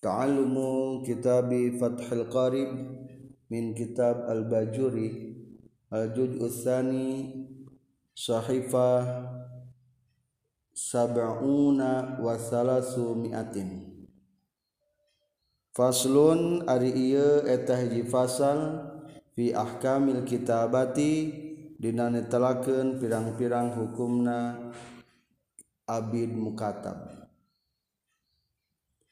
Ta'alumu kitabi Fathul Qarib min kitab Al-Bajuri Al-Juz' Utsani Sahifah Sab'una wa salasu mi'atin. Faslun ari ieu eta hiji fasal fi ahkamil kitabati dina netelakeun pirang-pirang hukumna abid mukatab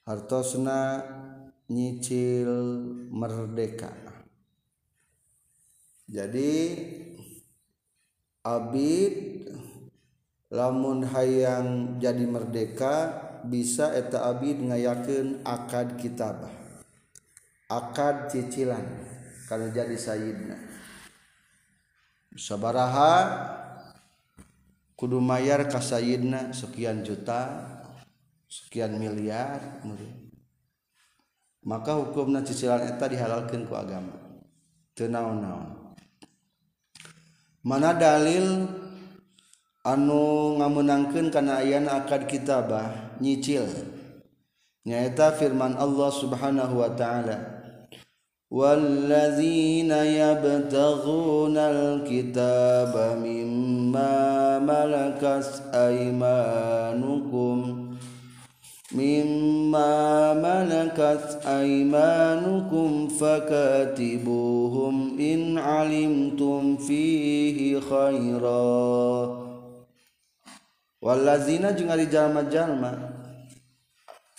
hartosna nyicil merdeka. Jadi Abid lamun hayang jadi merdeka bisa eta Abid ngayakeun akad kitabah. Akad cicilan kalau jadi sayidna sabaraha kudu mayar ka sayidna sekian juta sekian miliar maka hukumna cicilan eta dihalalkan ku agama tenau-naun mana dalil anu ngamenangkan karena ayana akad kitabah nyicil nyaeta firman Allah subhanahu wa ta'ala والذين يبتغون الكتاب مما ملكت أيمانكم مما ملكت أيمانكم فكاتبوهم إن علمتم فيه خيرا. والذين jeung ari jalma-jalma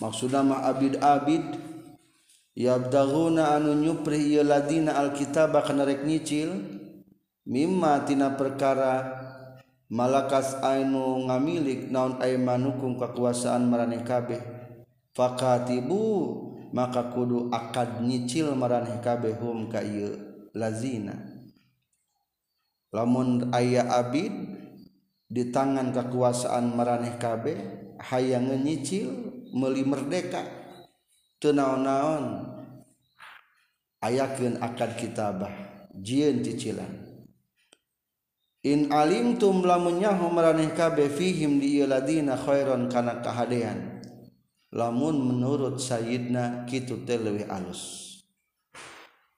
maksudna mah abid-abid yabdaghuna anu nyupri ieu ladina alkitab kana rek nyicil mimma tina perkara malakas anu ngamilik naon aiman hukum kekuasaan maraneh kabeh. Fakatibu maka kudu akad nyicil maraneh kabeh hum ka ieu lazina. Lamun aya abid di tangan kekuasaan maraneh kabeh hayang nyicil meuli merdeka. Teu naon-naon ayakeun akad kitabah jieun cicilan. In alim tum lamunnya homaraneh kabe fihim diiladina khairon kana kahadean. Lamun menurut Sayyidna kitu teh leuwih alus.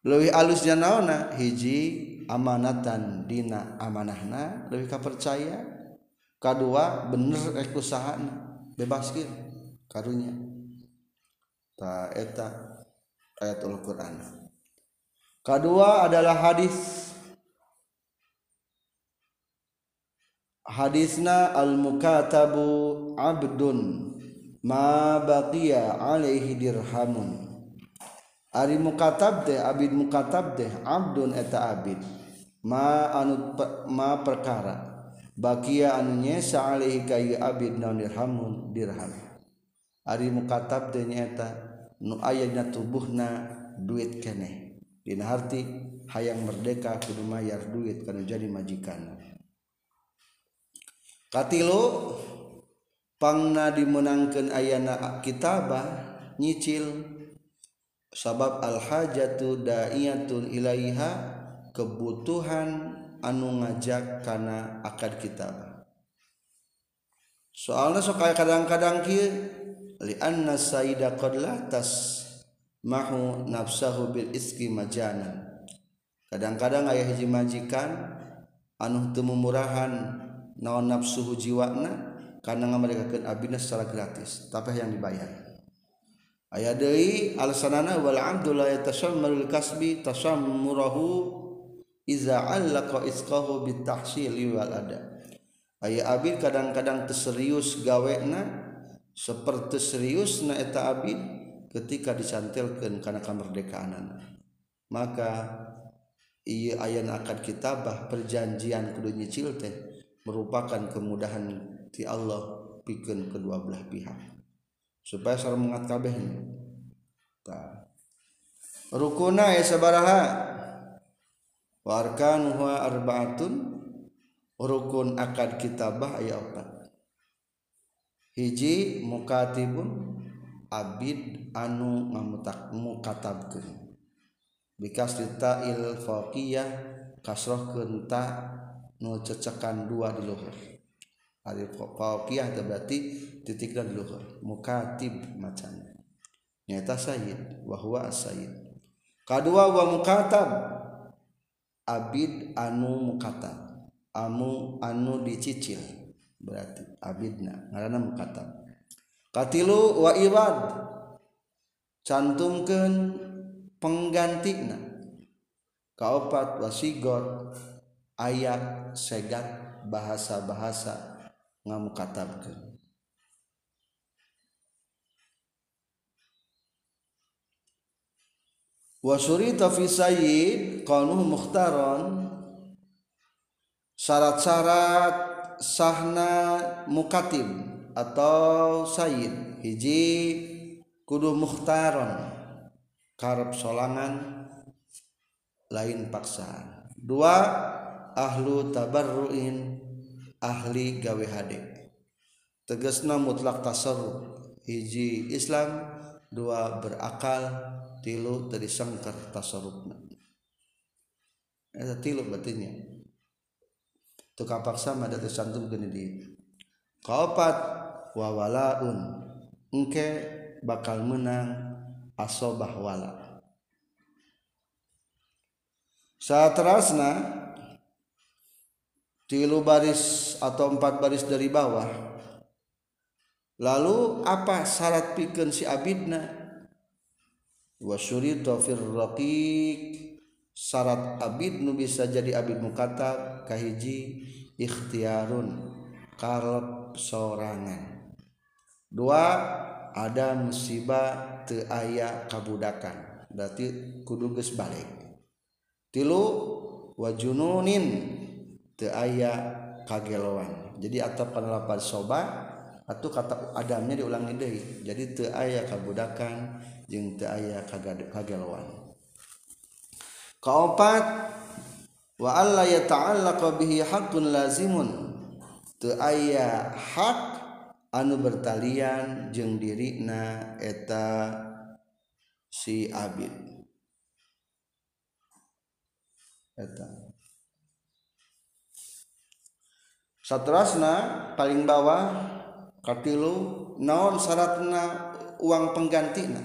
Leuwih alusnya naona hiji amanatan dina amanahna leuwih kapercaya. Kadua bener rek usahana bebas kieu karunya. Ta eta ayatul Qur'an. Kedua adalah hadis hadisna al mukatabu abdun ma baqiya alaihi dirhamun. Ari mukatab teh abid mukatab teh abdun eta abid. Ma anu ma perkara. Baqiya anu nyesa alaihi kayu abid naun dirhamun dirham. Ari mukatab teh nyaeta nu ayana tubuhna duit keneh. Dina harti hayang merdeka kudu mayar duit kana jadi majikan. katilu pangna dimenangkan ayana kitabah nyicil. Sabab al-hajatu da'iyatun ilaiha kebutuhan anu ngajak kana akad kitabah. Soalnya sok kadang-kadang kieu li anna sayyida qad latas mahu nafsahu bil iski majanan. Kadang-kadang ayah hiji majikan anu teu murahan naon nafsuhu jiwana karena ngamalikakeun abdina secara gratis tapi yang dibayar. Aya deui alasanana wal abdu la yatashammalul kasbi tashammurahu iza allaqa isqahu bitahsil wal ada aya abid kadang-kadang teserius gawena seperti serius na eta abid ketika dicantilkan karena kemerdekaanana maka iya ayan akad kitabah perjanjian kudu nyicil teh. Merupakan kemudahan ti Allah bikin kedua belah pihak. Supaya sareng mengat kabeh. Ta rukuna ya sabaraha. Warkan huwa arbaatun. Rukun akad kitabah aya opat. Hiji mukatibun abid anu ngamutak mukatabkeun. Bikas il faqiyah kasroh ta cecekan dua di luhur. Alif fauqiyah berarti titik dan luhur. Mukatib macamnya. Nyata Said wahwa Said kedua wa mukatab. Abid anu mukatab. Amu anu dicicil. Berarti abidna ngaranna mukatab. Katilu wa ibad cantumkeun penggantina kaopat wasigot ayat segat bahasa-bahasa ngamukatabkeun wa surita fi sayyid qanuhu mukhtaron. Syarat-syarat sahna mukatib atau sayyid hiji kudu mukhtaron. Karep solangan lain paksaan. Dua ahlu tabarruin ahli gawe hade. Tegasna mutlak tasarruf. Hiji Islam dua berakal tilu dari sangkar tasarrufna. Eta tilu batinnya tu kapaksa mada tersantum gini di kaopat wa walaun. Engke bakal menang asobah wala. Saat terasna tilu baris atau empat baris dari bawah. Lalu apa syarat pikeun si abidna? Wasyurita fir raqiq. Syarat abid nu bisa jadi abid mukatab kahiji ikhtiarun karep sorangan. Dua ada musibah te aya kabudakan. Berarti kudu geus balik. Tilu wajununin aya kageloan. Jadi atap kana lapan soba atau kata adamnya diulangi deui. Jadi te aya kabudakan jeung teu aya kageloan. Kaopat wa alla yata'allaqa bihi haqqun lazimun. Teu aya hak anu bertalian jeung dirina eta si abid. Eta satrasna paling bawah katilu naon syaratna uang penggantina?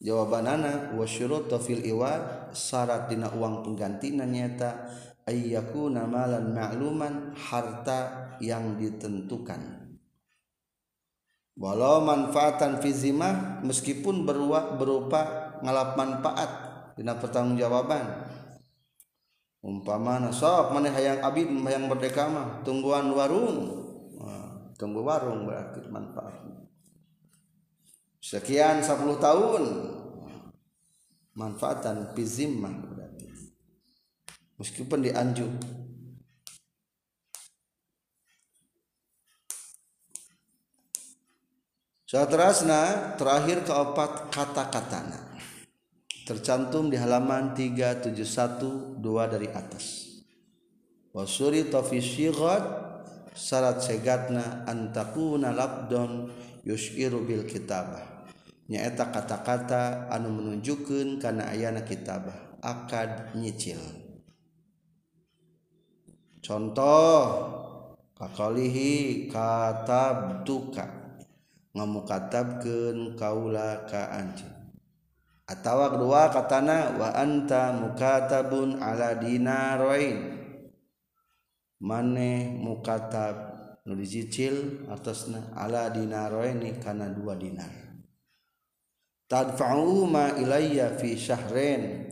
Jawaban anak wasyurut fil iwad syarat dina uang penggantina nyata ayyaku namalan ma'luman harta yang ditentukan. Walau manfaatan fizimah meskipun berupa ngalap manfaat dina pertanggungjawaban umpama sok mana hayang abid hayang merdeka mah tungguan warung. Tunggu warung berarti manfaat sekian 10 tahun. Manfaatan pizimah berarti. Meskipun dianjuk Satrasna terakhir keempat kata-katana tercantum di halaman 371 dua dari atas. Wasuri tafisyigat syarat segatna antakuna labdon yushiru bil kitabah. Nyaeta kata-kata anu menunjukkan karena ayana kitabah akad nyicil. Contoh kakalihi katab tuka ngamukatabkeun kaula ka anjeun atau kedua katana wa anta mukatabun ala dinarain maneh mukatab nu dicicil atasna ala dinaroini kana dua dinar. Tadfa'u ma ilayya fi syahrin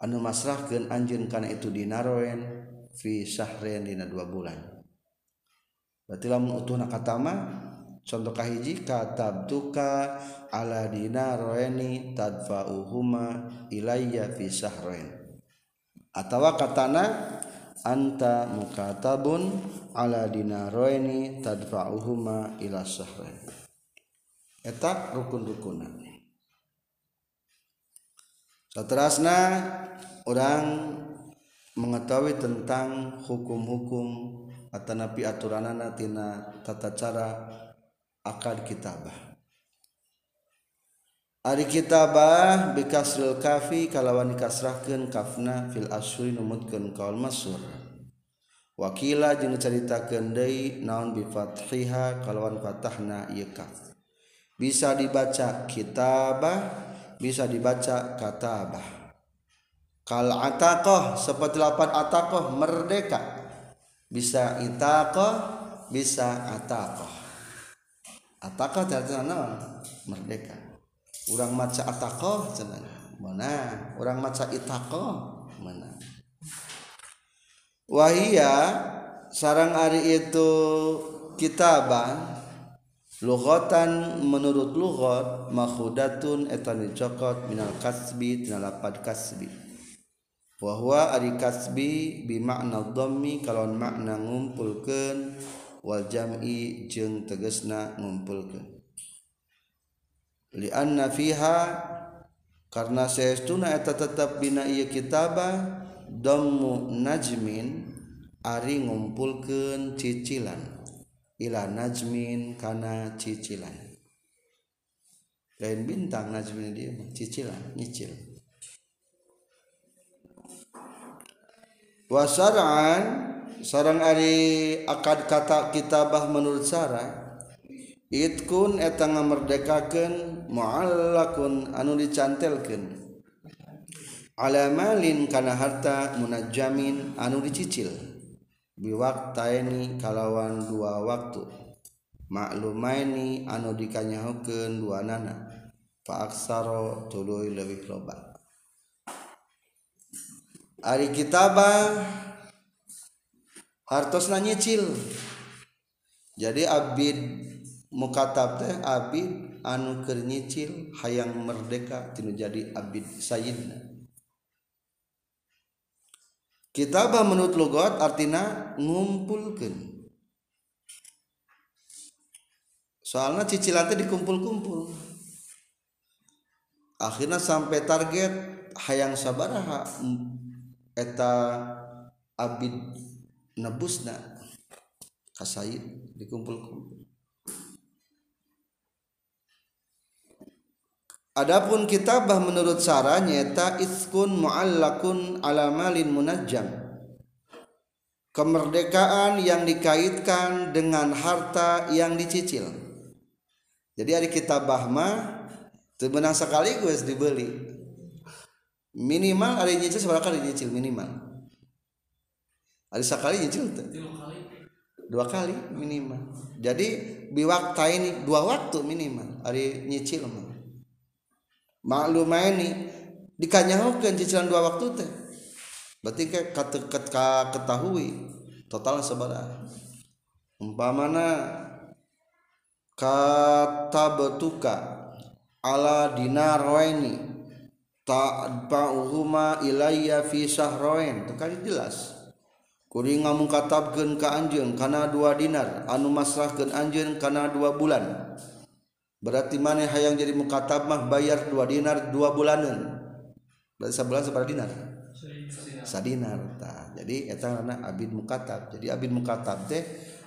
anu masrahkeun anjeun kana itu dinaroin fi syahrin dina dua bulan. Berarti lamun utuhna katama contoh kahiji katabtuka ala dinaraini tadfa'uhuma ilayya fi sahrain. Atawa katana anta mukatabun ala dinaraini tadfa'uhuma ila sahrain. Eta rukun-rukuna Saterasna orang mengetahui tentang hukum-hukum atau napi aturanana tina tata cara akad kitabah Ari kitabah bikasril kafi kalawan dikasrahkeun kafna fil asyri numutkeun kaul masur. Wakila jeung caritakeun deui naon bi fathiha kalawan fatahna ieu kaf. bisa dibaca kitabah bisa dibaca katabah kal ataqah seperti lapan ataqah merdeka bisa itaqah bisa ataqah Ataka naon merdeka. Urang maca ataqah cenah mana? Urang maca itaqah mana? Wahia sarang ari itu kitaban lugotan menurut lugot makhudatun etan dicokot minal kasbi tina lapad kasbi wahwa ari kasbi bi makna dhammi kalon makna ngumpulkeun wal jam'i jeung tegesna ngumpulkeun. Li anna fiha karena saestuna eta tetep dina ieu kitabah dhammu najmin ari ngumpulkeun cicilan. Ila najmin kana cicilan. Lain bintang najmin dia cicilan nyicil. Wasaraan sarang Ari akad kata kitabah menurut cara itkun etang merdekakan muallakun anu dicantelkan alamalin kana harta munajamin anu dicicil. Biwaktaini kalawan dua waktu. Maklumaini anu dikanyahukeun dua nana. Faaksaro tuluy leuwih loba. Ari kitabah hartosna nyicil. Jadi abid mukatab teh abid anu keur nyicil hayang merdeka tinu jadi abid sayyidna. Kitabah menurut logot artinya ngumpulkan soalnya cicilan itu dikumpul-kumpul. Akhirnya sampai target hayang sabaraha eta abid nebusna kasayid dikumpul-kumpul Adapun kitabah menurut Sarah nyata iskun muallakun ala malin munajjam. Kemerdekaan yang dikaitkan dengan harta yang dicicil. Jadi ada kitabah mah sebenarnya sekaligus dibeli. Minimal ada nyicil seberapa kali nyicil minimal. Ada sekali nyicil tuh. Dua kali. Minimal. Jadi biwakta ini dua waktu minimal. Ada nyicil mah maklum ini dikanyahukan cicilan dua waktu teh. Berarti ke ketahui total seberapa umpamana kata betuka ala dinar waini ta'ba'uhuma ilayya fi syahrain itu kali jelas Kuring ngamu katabken ka anjeun kana dua dinar anu masrahkeun anjeun kana dua bulan. Berarti maneh hayang jadi mukatab mah bayar dua dinar dua bulanan. Berarti sebulan seberapa dinar? Sadinar. Ta. jadi eta karena abid mukatab. Jadi abid mukatab teh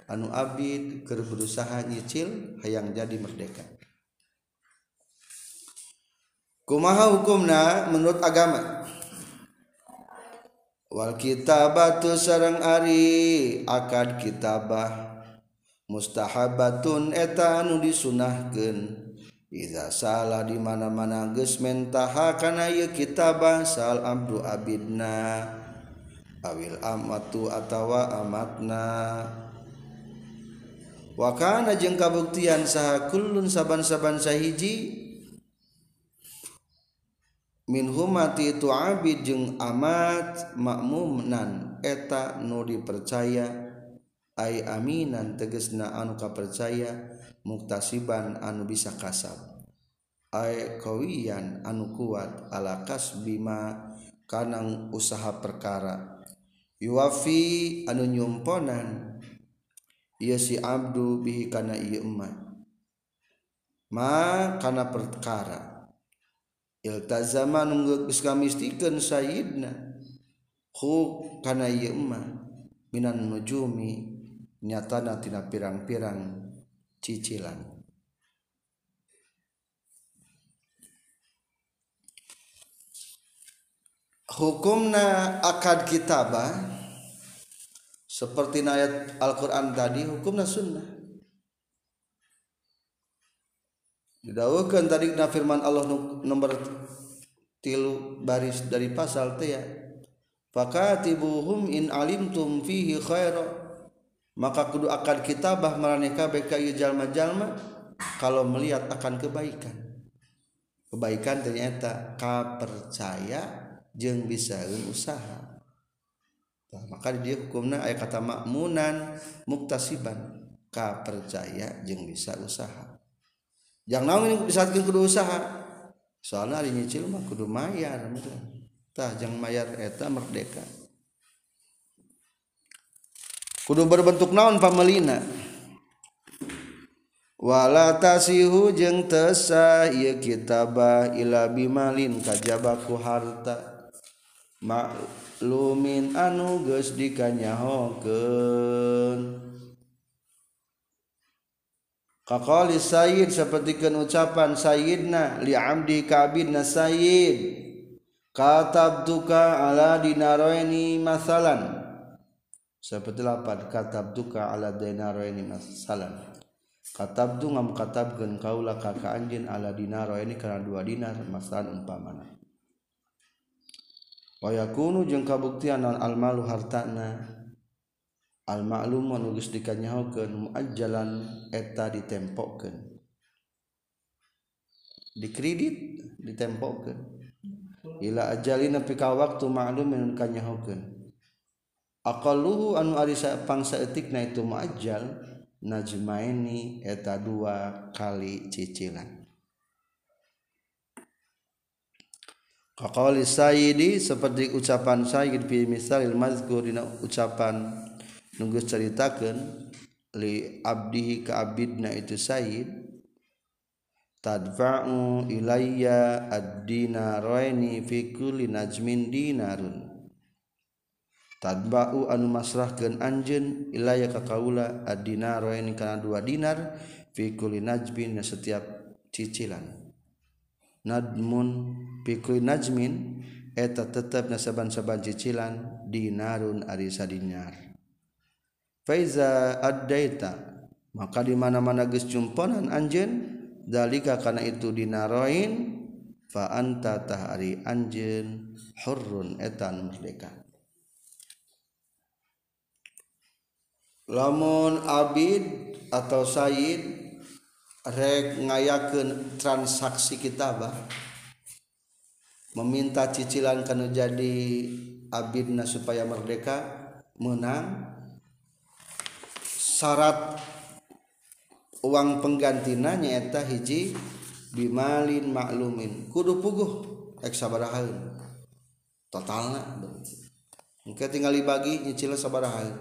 anu abid keur berusaha nyicil hayang jadi merdeka. Kumaha hukumna menurut agama? Wal kitabatu sarang Ari akad kitabah. Mustahabatun eta anu disunahkeun. Iza salah di mana mana geus mentaha kana ieu kitabah sal abdu abidna. Awil amatu atawa amatna. Wakana jeung kabuktian saha kullun saban-saban sahiji min humati itu abid jeung amat makmumnan. Eta nu dipercaya ay aminan tegesna anu kapercaya muktasiban anu bisa kasab. Ay kawiyan anu kuat ala kasbima kanang usaha perkara. Yuafi anu nyumponan ieu si abdu bihi kana ieu emat ma kana perkara. Ilta zaman kamistikan Saidna hukana Minan nujumi nyatana tina pirang-pirang cicilan. Hukumna akad kitabah seperti ayat Al-Quran tadi hukumna sunnah didahulukan tadi na firman Allah nomor tilu baris dari pasal teh ya. Fakatibuhum in alimtum fihi khaira. Maka kudu akan kitabah maraneka beka jalma-jalma kalau melihat akan kebaikan. Kebaikan ternyata ka percaya jeng bisa usaha. Nah, maka dia hukumna ayat kata makmunan muktasiban. Ka percaya jeng bisa usaha jangan naon ini bisa kudu usaha? Soalnya hari nyicil mah kudu mayar tah jangan mayar eta merdeka. Kudu berbentuk naon pamelina? Wala tasihu jeung tesa ieu kitabah ila bimalin kajabaku harta. Maklumin anu geus dikanyahokeun. Kakali Sayyid sapertikeun ucapan Sayyidna li abdi kabidna Sayyid. Katabtuka ala dinaroini masalan seperti lapan katabtuka ala dinaroini masalan katabtu ngam katabkeun kaula ka ka anjeun ala dinaroini kana dua dinar masalan umpamana. Wa yakunu jeung kabuktian non almalu hartana. almalum menugus dikanyahukeun muajjalan eta ditempokeun. dikredit ditempokeun. ila ajalin nepi ka waktu ma'lum anu kanyahukeun aqalluhu anu ari pangsa etikna itu muajjal najmaini eta dua kali cicilan Kakali Sayyidi seperti ucapan Sayyid fi misalil mazkur dina ucapan nunggu ceritakan li abdihi ka abidna itu Said tadfa'u ilayya ad-dinaraini fi kulli najmin dinarun. Tadba'u anu masrahkeun anjeun ilayya ka kaula ad-dinaraini kana dua dinar fi kulli najmin setiap cicilan. Nadmun fi kulli najmin eta tetep nasaban-saban cicilan dinarun ari sadinyar. Faiza addaita. Maka di mana-mana geus jumponan anjeun dalika kana itu dinaroin fa anta tahari anjeun hurrun etan merdeka. Lamun abid atau sayyid rek ngayakeun transaksi kitabah meminta cicilan kana jadi abidna supaya merdeka menang syarat uang penggantina nyaeta hiji bimalin maklumin. Kudu puguh ek sabarahaun totalna engke tinggal dibagi nyicil sabarahaeun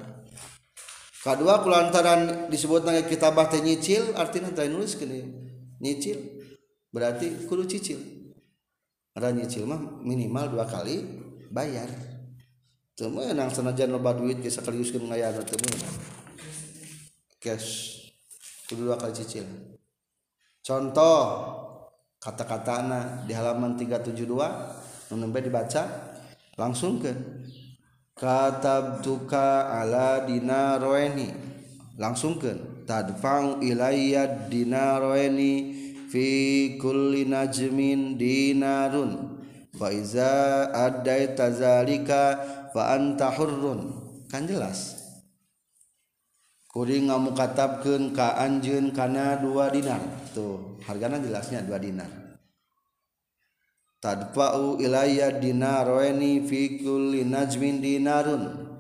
kedua kulantaran disebut nang kitabah teh nyicil artinya teh nulis kene nyicil. Berarti kudu cicil. Ada nyicil mah minimal dua kali bayar. Temu yang sanajan loba duit geus kaliuskeun ngayana temu cash kudu dua kali cicil. Contoh kata-katana di halaman 372 nomor dibaca langsung ke katabtuka ala dinaroeni langsung ke tadfa'u ilayya dinaroeni fi kulli najmin dinarun fa iza addaita zalika fa anta hurrun. Kan jelas kuring ngamukatapkeun ka anjeun kana dua dinar. Tuh hargana jelasnya dua dinar. Tadfa'u ilayya dinaroeni fi kulli najmin dinarun.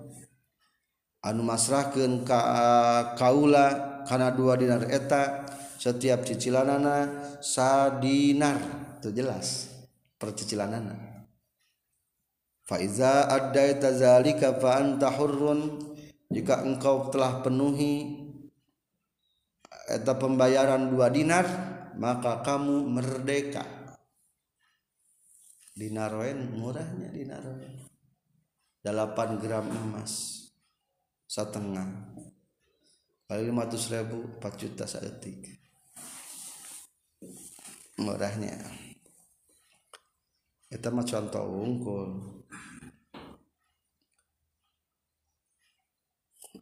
Anu masrahkeun ka kaula kana dua dinar eta setiap cicilanana sadinar. Tuh jelas percicilanana fa iza addaita zalika fa anta hurrun. Jika engkau telah penuhi eta pembayaran dua dinar maka kamu merdeka. Dinaroen murahnya dinaroen 8 gram emas setengah. Kali 500 ribu 4 juta seetik murahnya. Itu mah contoh unggul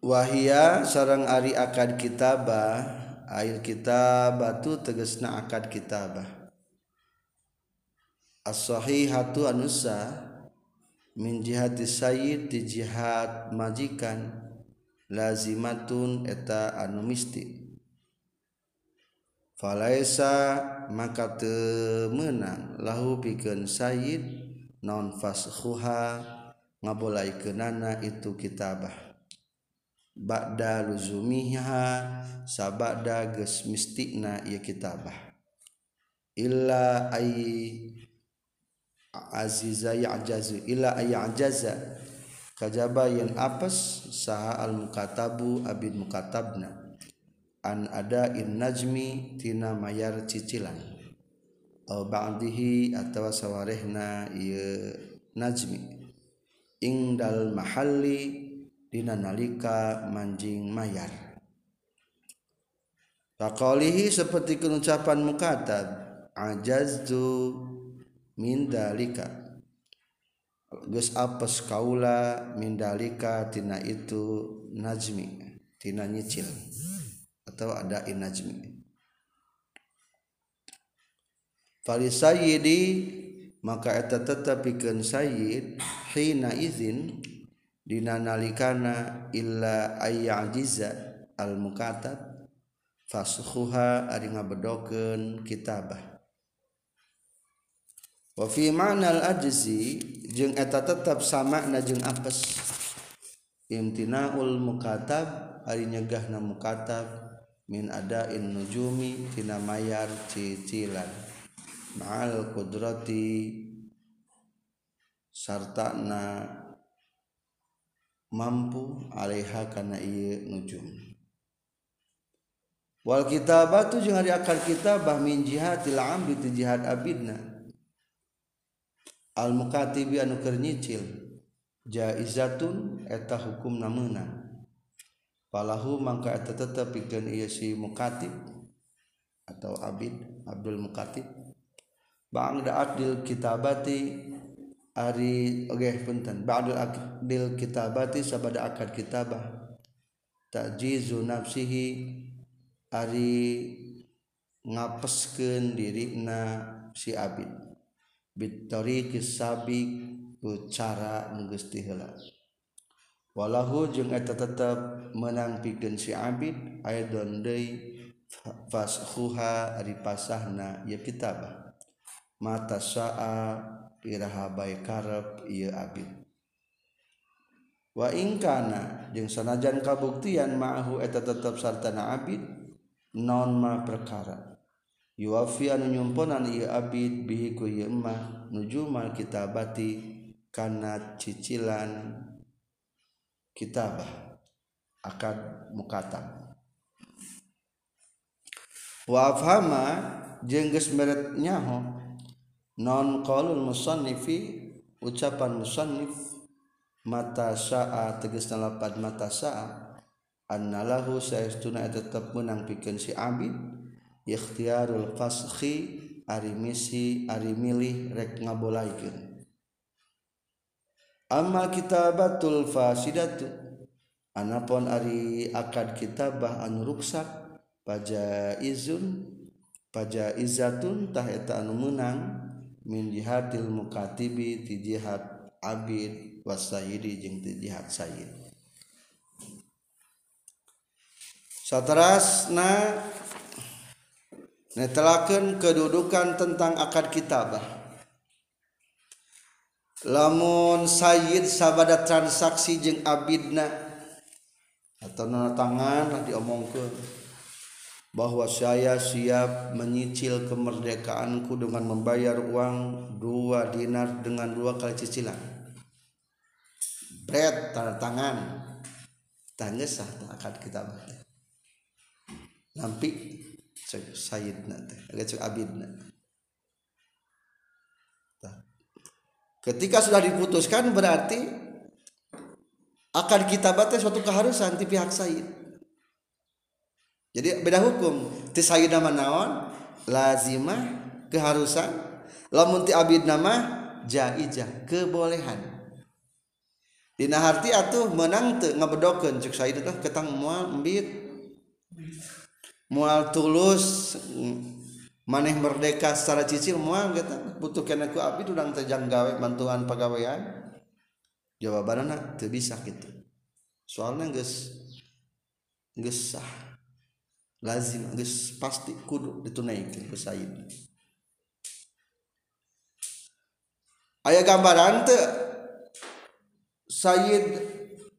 wahia sarang Ari akan kitabah air kita batu tegesna akad kitabah as-sahihatu anusa min jihati sayyid di jihad majikan lazimatun eta anu misti. Falaisa maka temenang lahu pikeun sayyid non fashuha ngabolaikeunana itu kitabah Ba'da luzumiha sabada geus mistikna ieu kitabah. Illa ay aziza ya'jazu illa ay ya'jaza. Kajaba yen apes saha al mukatabu abid mukatabna an ada in najmi tina mayar cicilan. Au ba'dihi atawa sawarehna ieu najmi. Ingdal mahalli dina nalika manjing mayar. Fakolihi seperti ucapan mukatab ajaztu min dalika geus apes kaula min dalika tina itu najmi tina nyicil atau ada in najmi. Fali sayyidi maka eta tetap pikeun sayyid hina izin dinanalikana illa ayyajiza al mukatab fasukhuha ari ngabedokeun kitabah. Wa fi ma'nal ajzi jeung eta tetep sama na jeung apes. Imtinaul mukatab ari nyegahna mukatab min adain nujumi tina mayar cicilan. Ma'al qudrati sarta na mampu Aleha karena ia nujum Wal kitab batu jeung ari akar kitabah min jihadil amri ti jihad abidna. Al mukatibi anu keur nyicil jaizatun eta hukumna meunang. Palahu mangka eta tetep pikeun ieu si mukatib atau abid Abdul Mukatib. Ba'da adil kitabati ari oge punten. Ba'dul akdil kitabati sabada akad kitabah. Ta'jizu nafsihi ari ngapeskeun dirina si abid bitariqi sabiq ku cara geus heula walahu jeung eta tetep menang pikeun si abid aidon deui fashuha ari pasahna ya kitabah mata sa'a irahabai karep iya abid. Wa ingkana jeung sanajan kabuktian ma'ahu eta tetep sartana abid non ma perkara? Yuwafi anu nyumponan iya abid bihi ku ieu emah nujumal kitabati kana cicilan kitabah akad mukatab wa afhama jeung geus meret nyaho non qaulul musannifi ucapan musannif mata syaa tegasna lapad mata syaa annalahu saestuna tetep menang pikeun si abid ikhtiyarul fasakhi ari misi ari milih rek ngabolaikeun amma kitabatul fasidatu anapun ari akad kitabah anu ruksak pajaizun pajaizatun tah eta anu menang min jihatil mukatibi ti jihad abid wasayidi jeung ti jihad sayyid. Saterasna netelakeun kedudukan tentang akad kitabah. Lamun sayyid sabada transaksi jeung abidna atau nana tangan diomongkeun. Bahwa saya siap menyicil kemerdekaanku dengan membayar uang dua dinar dengan dua kali cicilan. Bread tanda tangan. Tanya sah akad kita Nampi Sayyid nanti, agak abid Ketika sudah diputuskan berarti akad kita batas suatu keharusan di pihak Sayyid jadi beda hukum ti sayyidna naon lazimah keharusan lamun ti abid nama jaizah kebolehan Dina harti atuh menang teu ngabedokeun cuk sayyid teh ketang moal embit. Moal tulus maneh merdeka secara cicil moal kata butuh kana ku abdi urang teh gawe bantuan pagawean. Jawabanna teu bisa kitu. soalnya geus geus sah. lazim geus pasti kudu ditunaikan ku Said. Aya gambaran teu Said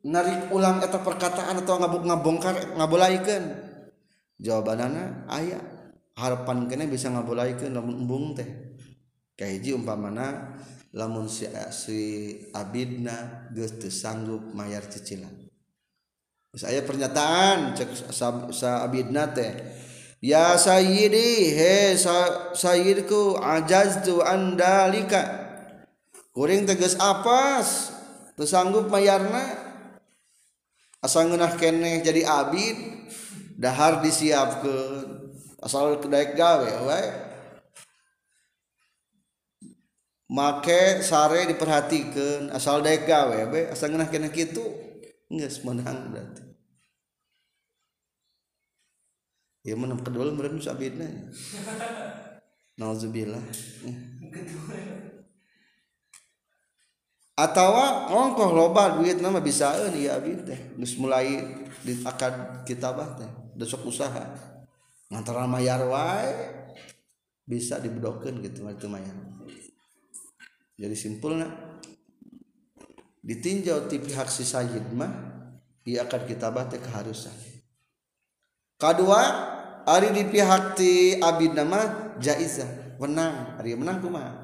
narik ulang eta perkataan atau ngabuk ngabongkar ngabolaikeun jawabanana aya harapan kene bisa ngabolaikeun lamun embung teh. Kahiji umpamana lamun si, si abidna geus sanggup mayar cicilan. Terus aya pernyataan cek sa, sa teh. Ya sayyidi he sa, sayyidku ajaztu andalika Kuring tegas apas teu sanggup mayarna. Asal ngeunah keneh jadi abid dahar disiapkan asal kedai gawe wae. Make sare diperhatikan asal daek gawe be. Asal ngeunah kena kitu geus menang berarti ya menang kedua meureun sabidna nauzubillah. Atawa ongkoh loba duit nama bisa ya abid teh. Geus mulai di akad kitabah teh besok usaha. Ngantara mayar wae bisa dibedokeun gitu itu mayar jadi simpulnya ditinjau ti pihak si mah ia akan kita teh keharusan kedua ari di pihak ti abid nama jaizah menang. Ari menang kumaha?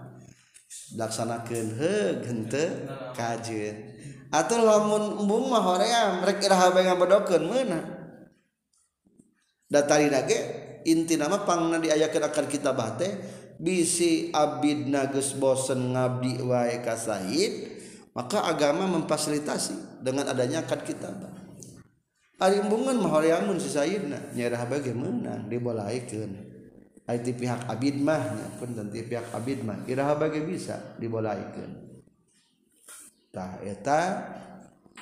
Laksanakeun heug henteu kajeun atau lamun embung mah hoream rek iraha bae ngabedokeun meunang datari nage inti nama pangna diayakan akan kita bate bisi abid nagus bosen ngabdi wae kasahid maka agama memfasilitasi dengan adanya akad kita arimbungan mah horeangun si sayidna nyerah bagi menang dibolaikeun. Ari ti pihak abid mah pun punten ti pihak abid mah. Iraha bagi bisa? Dibolaikeun. Tah eta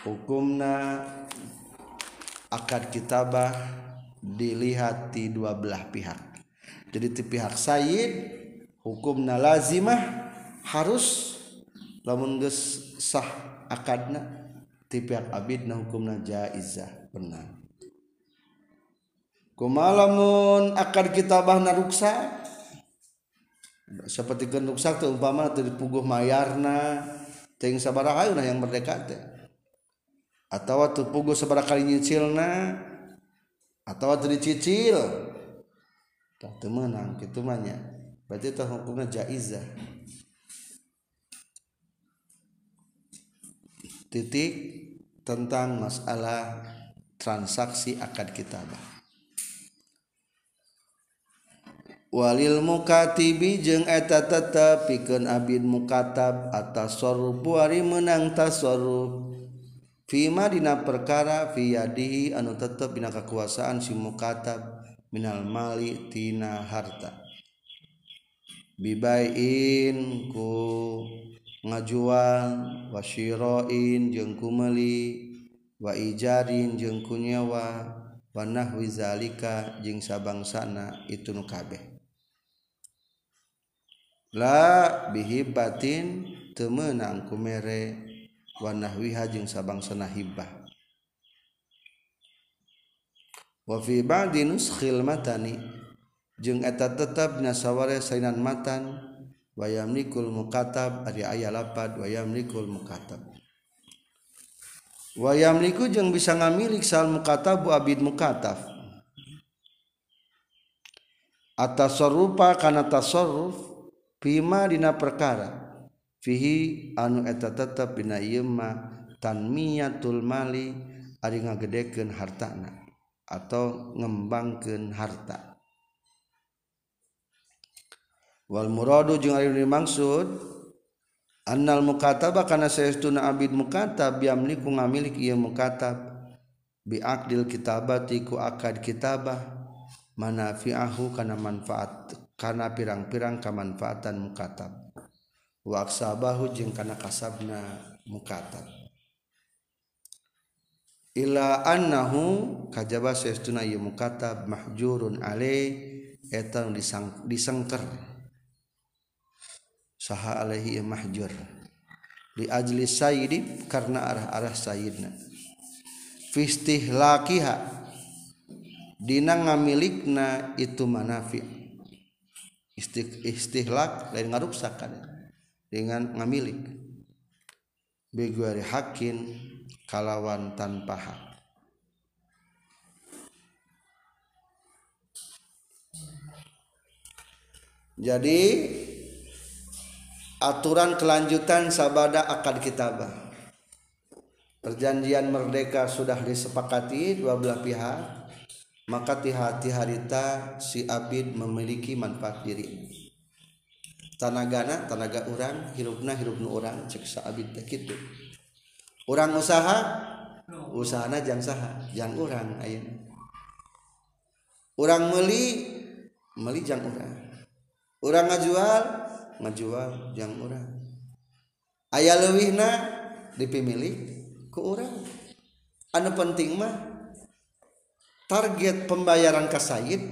hukumna akad kitabah dilihat di dua belah pihak. Jadi ti pihak sayid hukumna lazimah harus lamun geus sah akadna ti pihak abidna hukumna jaizah. Benar. Kumalamun akad kitabahna ruksa. Seperti kan ruksa tuh umpama teu dipuguh mayarna ting sabaraha yang merdeka teh atau tuh puguh sabaraha kali nyicilna atau dicicil. Tak temenang gitu mahnya berarti itu hukumnya jaizah. Titik tentang masalah transaksi akad kitabah. Walil mukatibi jeung eta tetep pikeun abid mukatab atas soruf ari menang tasoruf Fima dina perkara fi yadihi anu tetep dina kekuasaan si mukatab minal mali tina harta. Bibain ku ngajual wasyiroin jeung ku meuli wa ijarin jeung ku nyewa wa nahwi zalika jeung sabangsana itu nu kabeh. La bihibatin teu meunang ku mere Wanahwiha jeung sabang sana hibah wafi ba'di nuskhil matani jeung eta tetap nasaware sainan matan wayam nikul mukatab ari aya lapad wayam nikul mukatab wayamliku jeung bisa ngamilik sal mukatabu abid mukataf. Sorupa kana tasarruf pima dina perkara. Fihi anu eta tetep dina ieu mah tanmiyatul mali ari ngagedekeun hartana atau ngembangkeun harta. Wal muradu jeung ari maksud annal mukataba kana saestuna abid mukatab yamliku ngamilik ieu mukatab. Bi aqdil kitabati ku akad kitabah manafi'ahu kana manfaat kana pirang-pirang kamanfaatan mukatab. Waksabahu jeung kana kasabna mukatab. Ila annahu kajaba saestuna ieu mukatab mahjurun ale eta disang, disengker saha alaihi mahjur. Li ajli sayyidi karena arah-arah sayyidna fistihlakiha dina ngamilikna itu manafi. Istihlak lain ngaruksakan. Dengan ngamilik. Biguari hakin kalawan tanpa hak. Jadi aturan kelanjutan sabada akad kitabah perjanjian merdeka sudah disepakati dua belah pihak maka hati harita si abid memiliki manfaat diri. Tanagana tanaga orang hirupna hirupna orang cek sa abid gitu orang usaha? Usahana jang saha jang orang ayo orang meli meli jang orang orang ngajual ngajual jang orang ayah lewihna dipilih ke orang anu penting mah target pembayaran ke Said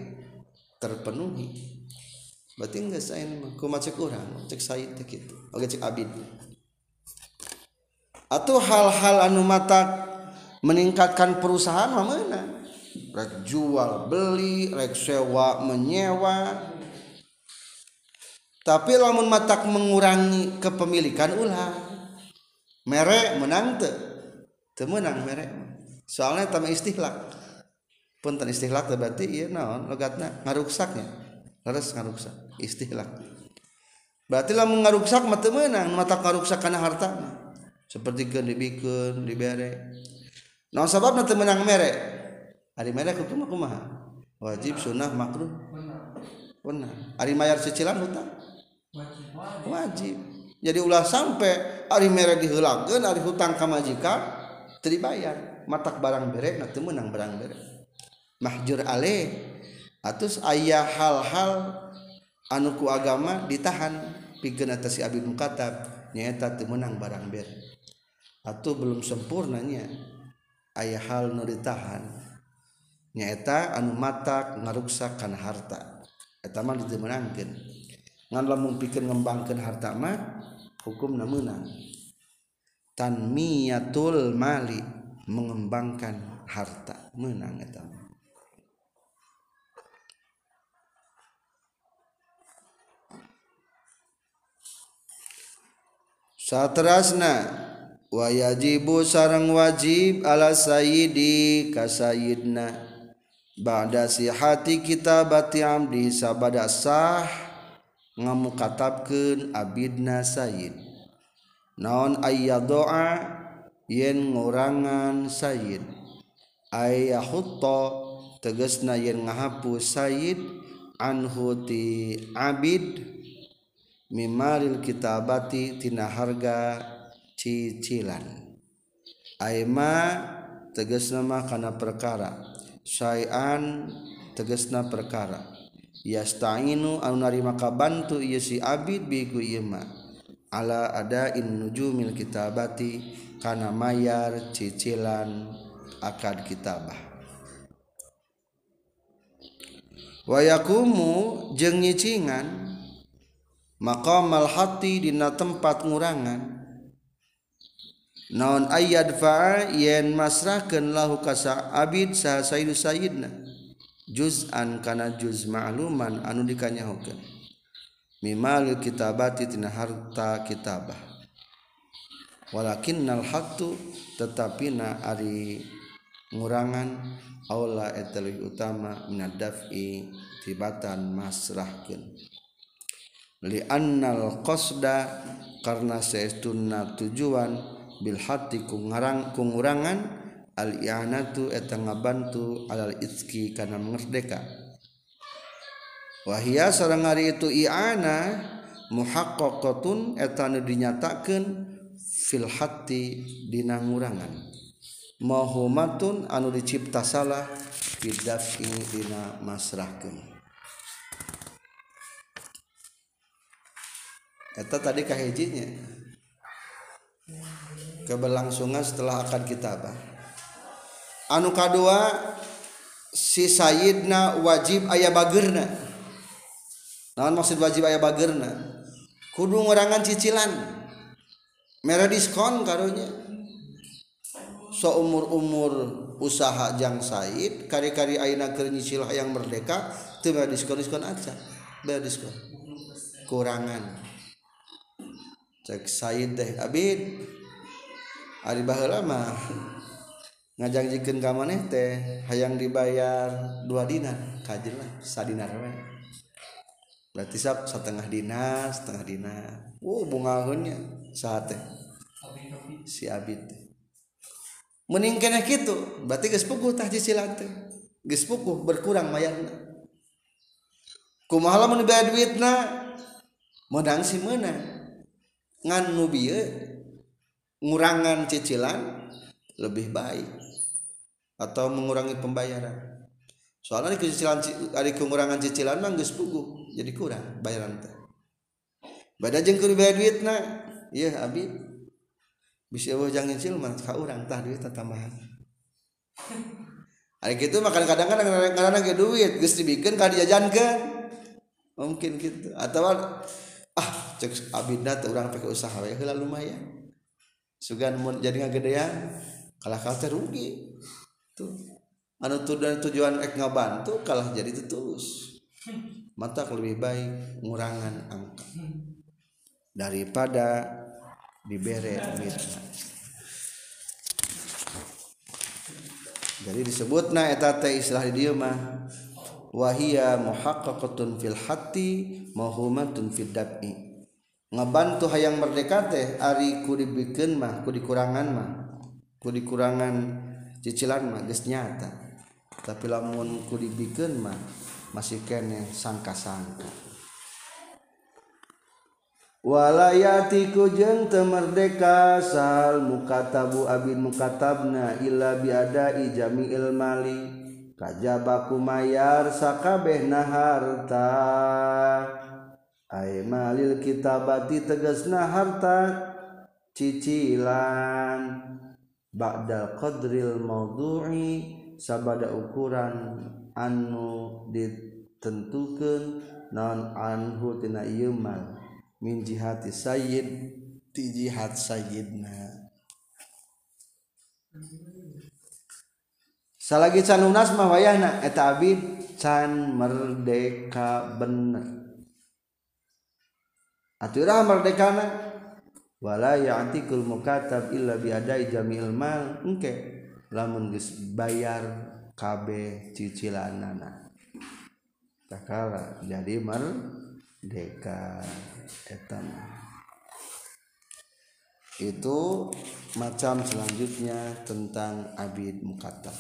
terpenuhi. Berarti enggak saya mah. Kumaha cek orang cek Said teh kitu. Oke cek abid. Atau hal-hal anu mata meningkatkan perusahaan mah meunang rek jual beli rek sewa menyewa tapi lamun matak mengurangi kepemilikan ulah. Merek menang te temenang merek soalnya tamu istihlak. Punten istihlak te berarti iya naon logatna? Ngaruksaknya. Harus ngaruksak. Istihlak. Berarti lamun ngaruksak mah temenang matak ngaruksak karena harta seperti keun dibikin dibere naon sababna temenang merek ari merek kumaha wajib sunnah makruh. Punah ari mayar cicilan hutang wajib. Jadi ulah sampai hari merah dihilangkan hari hutang kamajikan teribayar matak barang berek nanti menang barang berek mahjur ale atus ayah hal-hal anuku agama ditahan. Pigeun atas si Abi Mukatab nyata temenang barang ber atau belum sempurnanya ayah hal nu ditahan. Nyaeta anu matak ngaruksakan harta. Eta mah ditemenangkeun ngan lamun pikeun ngembangkeun harta mah hukumna meunang tanmiyatul mali mengembangkan harta menang eta saterasna wa yajibu sareng wajib ala sayyidi ka sayyidna. Ba'da sihati kitabati amdi sabada sah ngamukatapkeun abidna Sayyid. Naon ayya doa? Yen ngurangan Sayyid. Ayya hutta tegasna yen ngahapus Sayyid. Anhu ti abid. Mimaril kitabati tina harga cicilan. Aima tegasna mah kana perkara. Syai'an tegasna perkara. Yasta'inu anu narima kabantu ieu si abid bi ku ieu mah. Ala ada in nujumil kitabati kana mayar cicilan akad kitabah. Wayakumu jeung nyicingan maqamal hati dina tempat ngurangan. Naon ayad fa'a yen masrahkeun lahu kasa abid sa sayyidu sayyidna juz'an kana juz ma'luman anu dikanyahokeun. Mimal kitabati tina harta kitabah. Walakinnal hattu tetapina ari ngurangan aula eta utama minad daf'i tibatan masrahkeun. Li annal qasda karena saestuna tujuan bil hati ku ngarang ku ngurangan al-i'anatu eta ngabantu alal itski kana merdeka wahia sareng ari itu i'ana muhaqqaqatun eta nu dinyatakeun fil hatti dina ngurangan. Mahumatun anu dicipta salah bidafi dina masrahkeun. Eta tadi kahijinya keberlangsungan setelah akad kitabah anu kadua si Sayyidna wajib ayah bagerna naon maksud wajib ayah bagerna kudu ngurangan cicilan. Merah diskon karunya. So umur umur usaha jang Said kari-kari ayeuna keur nyicil yang merdeka teu diskon-diskon aja. Bayar diskon. Kurangan. Cek Said deh abid. Ari baheula mah. ngajangjikan ka maneh teh hayang dibayar dua dinar. Kajin lah sadinar we berarti sab setengah dinar setengah dinar. Uh bungahunnya saat teh? Si abid mending kena gitu berarti geus puguh tah cicilan teh. Geus puguh berkurang mayarna kumaha lamun dibayar duitna? Menang si menang ngan nu bieu ngurangan cicilan lebih baik atau mengurangi pembayaran. Soalnya di cicilan ada pengurangan cicilan mah geus puguh jadi kurang bayaran teh. Bada jeung keur bayar duitna ieu abi bisa eueuh jang nyicil mah ka urang tah duit tambahan. Ari gitu makan kadang-kadang kadang-kadang ge duit geus dibikeun ka dijajankeun. Mungkin gitu atau ah cek abidna teh urang pake usaha we heula lumayan. Sugan mun jadi ngagedean kalah kalah rugi. Tuh. Anu dan tujuan ek ngabantu kalah jadi tutulus mata lebih baik ngurangan angka. Daripada dibere mitna jadi disebut na eta teh istilah di mah wahia muhaqqaqatun fil hati mahumatun fid dab'i. Ngabantu hayang merdeka teh ari ku mah ku dikurangan mah ku dikurangan cicilan mah geus nyata. Tapi lamun ku dibikeun mah masih kene sangka-sangka. Walayatiku jeung teu merdeka sal mukatabu abin mukatabna illa biadai jami'il mali. Kajaba kumayar sakabehna harta ay malil kitabati tegasna harta cicilan. Ba'dal qadril maudu'i sabada ukuran anu ditentukan non anhu tina yumal min jihati sayyid ti jihad sayyidna. Salagi can lunas mah wayahna eta abid can merdeka bener aturah merdekana wala ya'tikul mukatab illa bi adai jamil mal. Engke. Lamun geus bayar KB cicilanana takala jadi merdeka. Etam itu macam selanjutnya tentang abid mukatab